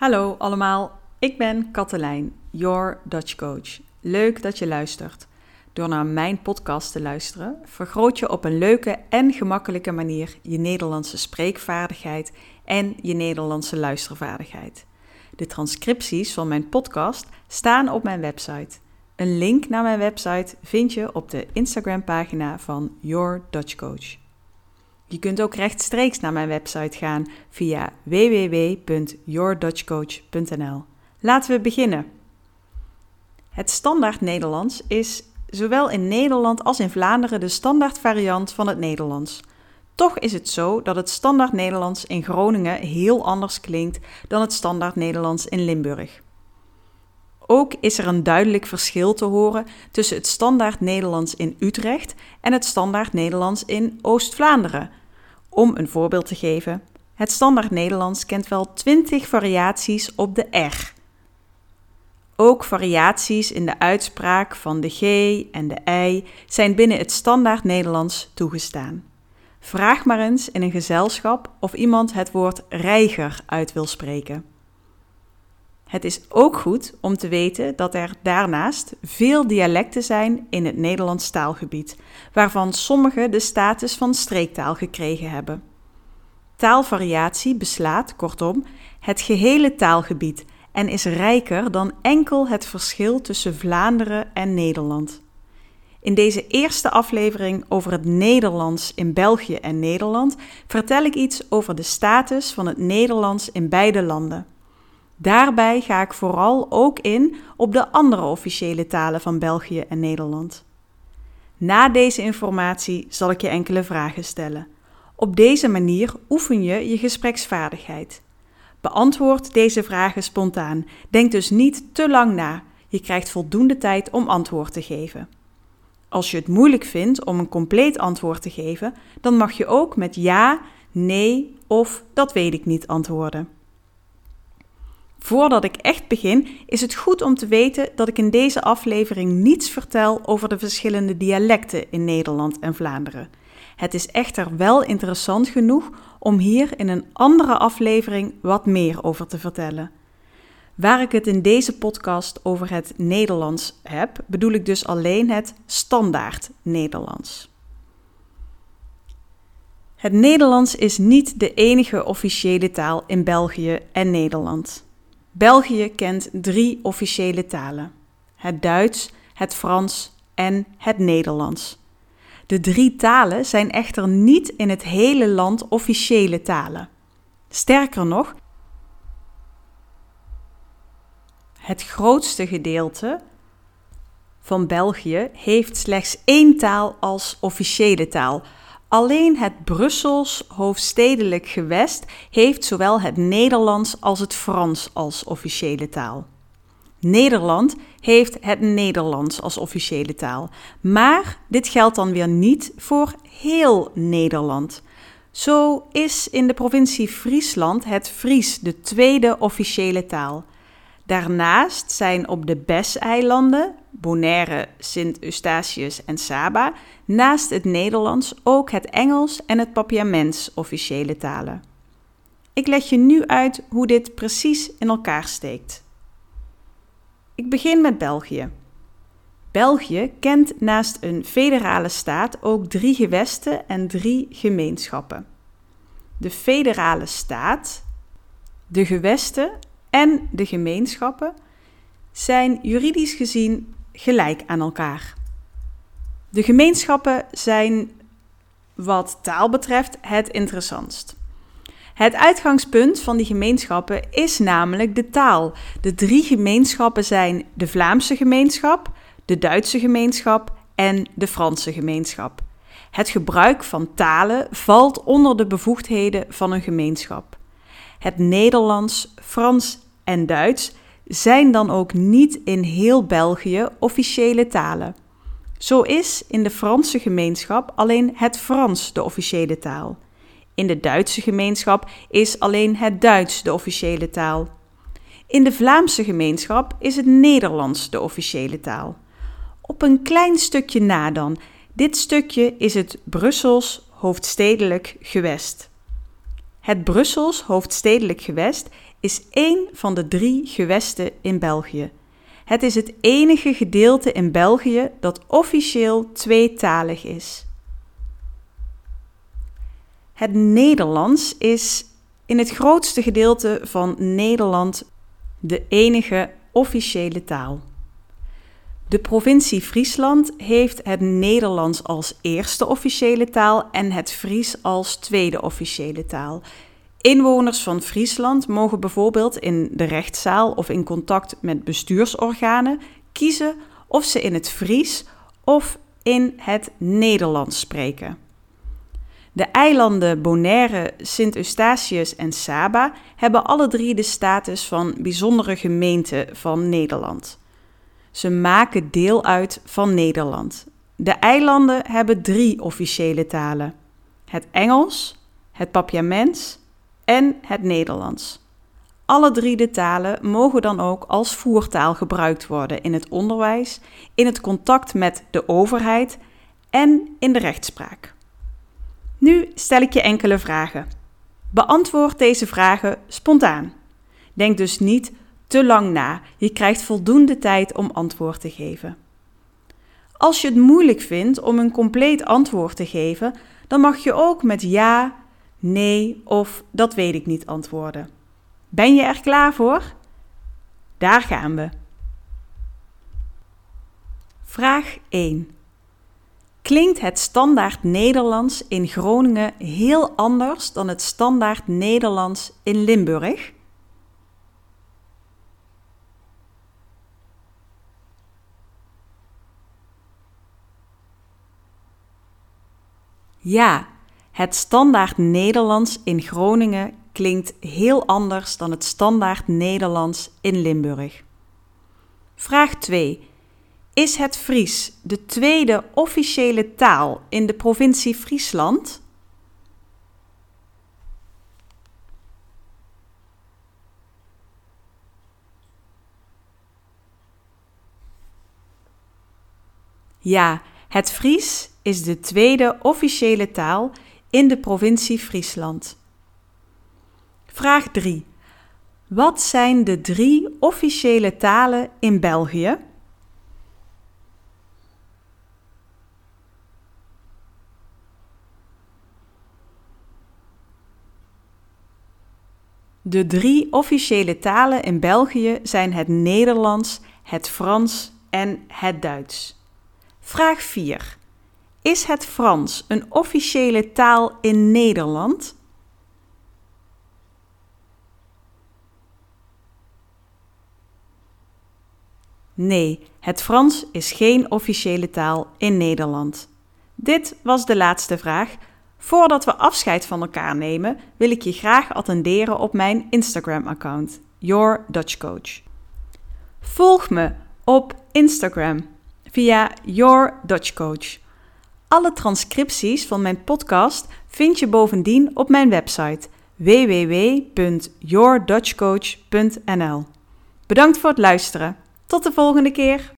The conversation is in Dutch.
Hallo allemaal, ik ben Katelijn, your Dutch coach. Leuk dat je luistert. Door naar mijn podcast te luisteren, vergroot je op een leuke en gemakkelijke manier je Nederlandse spreekvaardigheid en je Nederlandse luistervaardigheid. De transcripties van mijn podcast staan op mijn website. Een link naar mijn website vind je op de Instagram-pagina van Your Dutch Coach. Je kunt ook rechtstreeks naar mijn website gaan via www.yourdutchcoach.nl. Laten we beginnen. Het standaard Nederlands is zowel in Nederland als in Vlaanderen de standaard variant van het Nederlands. Toch is het zo dat het standaard Nederlands in Groningen heel anders klinkt dan het standaard Nederlands in Limburg. Ook is er een duidelijk verschil te horen tussen het standaard Nederlands in Utrecht en het standaard Nederlands in Oost-Vlaanderen. Om een voorbeeld te geven, het standaard Nederlands kent wel 20 variaties op de R. Ook variaties in de uitspraak van de G en de I zijn binnen het standaard Nederlands toegestaan. Vraag maar eens in een gezelschap of iemand het woord reiger uit wil spreken. Het is ook goed om te weten dat er daarnaast veel dialecten zijn in het Nederlands taalgebied, waarvan sommige de status van streektaal gekregen hebben. Taalvariatie beslaat, kortom, het gehele taalgebied en is rijker dan enkel het verschil tussen Vlaanderen en Nederland. In deze eerste aflevering over het Nederlands in België en Nederland vertel ik iets over de status van het Nederlands in beide landen. Daarbij ga ik vooral ook in op de andere officiële talen van België en Nederland. Na deze informatie zal ik je enkele vragen stellen. Op deze manier oefen je je gespreksvaardigheid. Beantwoord deze vragen spontaan. Denk dus niet te lang na. Je krijgt voldoende tijd om antwoord te geven. Als je het moeilijk vindt om een compleet antwoord te geven, dan mag je ook met ja, nee of dat weet ik niet antwoorden. Voordat ik echt begin, is het goed om te weten dat ik in deze aflevering niets vertel over de verschillende dialecten in Nederland en Vlaanderen. Het is echter wel interessant genoeg om hier in een andere aflevering wat meer over te vertellen. Waar ik het in deze podcast over het Nederlands heb, bedoel ik dus alleen het standaard Nederlands. Het Nederlands is niet de enige officiële taal in België en Nederland. België kent drie officiële talen: het Duits, het Frans en het Nederlands. De drie talen zijn echter niet in het hele land officiële talen. Sterker nog, het grootste gedeelte van België heeft slechts één taal als officiële taal, Alleen het Brussels hoofdstedelijk gewest heeft zowel het Nederlands als het Frans als officiële taal. Nederland heeft het Nederlands als officiële taal, maar dit geldt dan weer niet voor heel Nederland. Zo is in de provincie Friesland het Fries de tweede officiële taal. Daarnaast zijn op de Bes-eilanden, Bonaire, Sint Eustatius en Saba, naast het Nederlands ook het Engels en het Papiaments officiële talen. Ik leg je nu uit hoe dit precies in elkaar steekt. Ik begin met België. België kent naast een federale staat ook drie gewesten en drie gemeenschappen. De federale staat, de gewesten en de gemeenschappen zijn juridisch gezien gelijk aan elkaar. De gemeenschappen zijn wat taal betreft het interessantst. Het uitgangspunt van die gemeenschappen is namelijk de taal. De drie gemeenschappen zijn de Vlaamse gemeenschap, de Duitse gemeenschap en de Franse gemeenschap. Het gebruik van talen valt onder de bevoegdheden van een gemeenschap. Het Nederlands, Frans en Duits zijn dan ook niet in heel België officiële talen. Zo is in de Franse gemeenschap alleen het Frans de officiële taal. In de Duitse gemeenschap is alleen het Duits de officiële taal. In de Vlaamse gemeenschap is het Nederlands de officiële taal. Op een klein stukje na dan. Dit stukje is het Brussels hoofdstedelijk gewest. Het Brussels hoofdstedelijk gewest is één van de drie gewesten in België. Het is het enige gedeelte in België dat officieel tweetalig is. Het Nederlands is in het grootste gedeelte van Nederland de enige officiële taal. De provincie Friesland heeft het Nederlands als eerste officiële taal en het Fries als tweede officiële taal. Inwoners van Friesland mogen bijvoorbeeld in de rechtszaal of in contact met bestuursorganen kiezen of ze in het Fries of in het Nederlands spreken. De eilanden Bonaire, Sint Eustatius en Saba hebben alle drie de status van bijzondere gemeente van Nederland. Ze maken deel uit van Nederland. De eilanden hebben drie officiële talen: het Engels, het Papiaments en het Nederlands. Alle drie de talen mogen dan ook als voertaal gebruikt worden in het onderwijs, in het contact met de overheid en in de rechtspraak. Nu stel ik je enkele vragen. Beantwoord deze vragen spontaan. Denk dus niet te lang na. Je krijgt voldoende tijd om antwoord te geven. Als je het moeilijk vindt om een compleet antwoord te geven, dan mag je ook met ja, nee of dat weet ik niet antwoorden. Ben je er klaar voor? Daar gaan we. Vraag 1. Klinkt het standaard Nederlands in Groningen heel anders dan het standaard Nederlands in Limburg? Ja, het standaard Nederlands in Groningen klinkt heel anders dan het standaard Nederlands in Limburg. Vraag 2. Is het Fries de tweede officiële taal in de provincie Friesland? Ja, het Fries is de tweede officiële taal in de provincie Friesland. Vraag 3. Wat zijn de drie officiële talen in België? De drie officiële talen in België zijn het Nederlands, het Frans en het Duits. Vraag 4. Is het Frans een officiële taal in Nederland? Nee, het Frans is geen officiële taal in Nederland. Dit was de laatste vraag. Voordat we afscheid van elkaar nemen, wil ik je graag attenderen op mijn Instagram-account, Your Dutch Coach. Volg me op Instagram via Your Dutch Coach. Alle transcripties van mijn podcast vind je bovendien op mijn website www.yourdutchcoach.nl. Bedankt voor het luisteren. Tot de volgende keer.